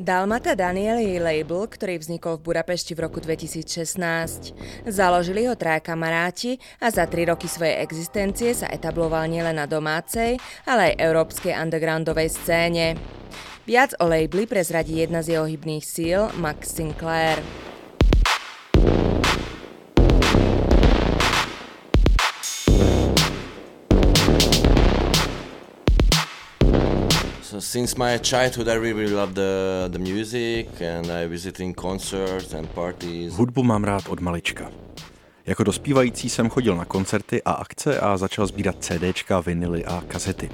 Dalmata Daniel je label, ktorý vznikol v Budapešti v roku 2016. Založili ho traja kamaráti a za tri roky svojej existencie sa etabloval nielen na domácej, ale aj európskej undergroundovej scéne. Viac o labeli prezradí jedna z jeho hybných síl, Max Sinclair. Since my childhood, I really, really love the, the music and I visiting concerts and parties. Hudbu mám rád od malička. Jako dospívající jsem chodil na koncerty a akce a začal sbírat CDčka, vinily a kazety.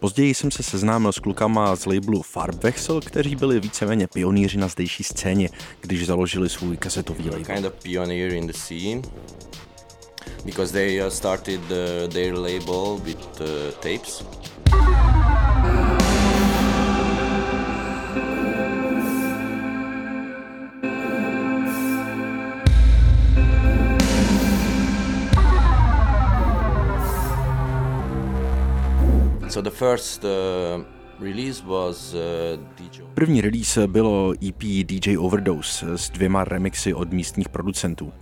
Později jsem se seznámil s klukama z labelu Farbwechsel, kteří byli víceméně pionýři na zdejší scéně, když založili svůj kasetový label. Kind of pioneer in the scene because they uh, started uh, their label with uh, tapes. První release bylo EP DJ Overdose s dvěma remixy od místních producentů.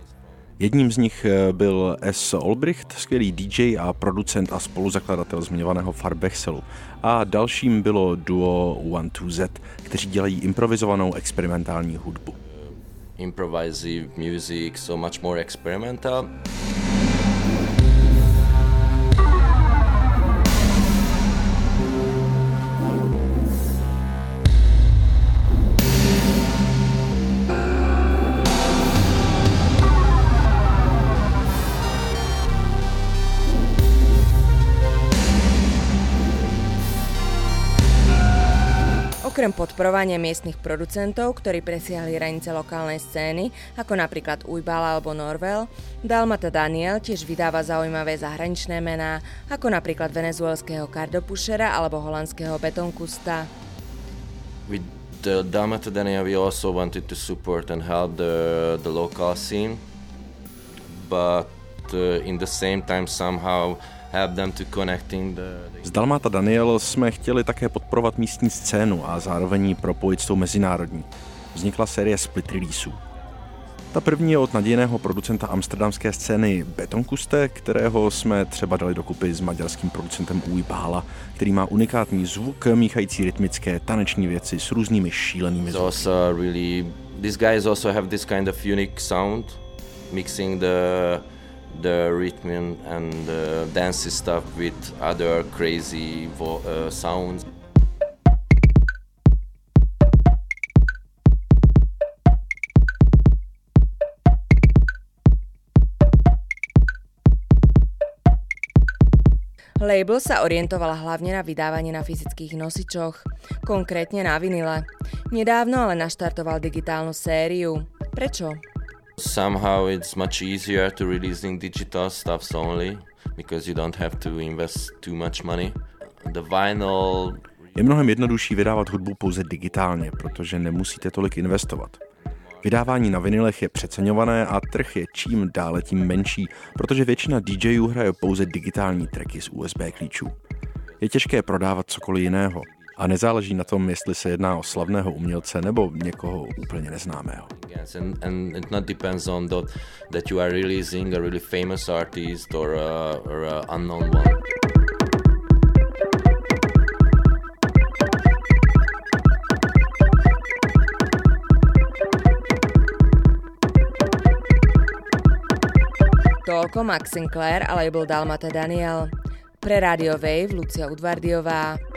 Jedním z nich eh, byl S. Olbricht, skvělý DJ a producent a spoluzakladatel zmiňovaného Farbechselu. A dalším bylo duo One 2 Z, kteří dělají improvizovanou experimentální hudbu. Improvisative music, so much more experimental. Okrem podporovania miestnych producentov, ktorí presiahli hranice lokálnej scény, ako napríklad Ujbal alebo Norvel, Dalmata Daniel tiež vydáva zaujímavé zahraničné mená, ako napríklad venezuelského Cardopušera alebo holandského Betonkusta. With the Dalmata Daniel, we also wanted to support and help the, the local scene, but uh, in the same time somehow Z Dalmata Daniel jsme chtěli také podporovat místní scénu a zároveň ji propojit s tou mezinárodní. Vznikla série split releaseů. Ta první je od nadějného producenta amsterdamské scény Betonkuste, kterého jsme třeba dali dokupy s maďarským producentem Uj Bála, který má unikátní zvuk, míchající rytmické taneční věci s různými šílenými zvuky. Also really, these guys also have this kind of unique sound, mixing the the rhythm and the dance stuff with other crazy vo- uh, sounds. Label sa orientoval hlavne na vydávanie na fyzických nosičoch, konkrétne na vinile. Nedávno ale naštartoval digitálnu sériu. Prečo? Somehow it's much easier to releasing digital stuffs only because you don't have to invest too much money. The vinyl Je mnohem jednodušší vydávat hudbu pouze digitálně, protože nemusíte tolik investovat. Vydávání na vinilech je přeceňované a trh je čím dále tím menší, protože většina DJů hraje pouze digitální tracky z USB klíčů. Je těžké prodávat cokoliv jiného a nezáleží na tom, jestli se jedná o slavného umělce nebo někoho úplně neznámého. Yes, and, and it not depends on that, that you are releasing a really famous artist or a, or a unknown one. Toľko Max Sinclair a label Dalmata Daniel. Pre Radio Wave Lucia Udvardiová.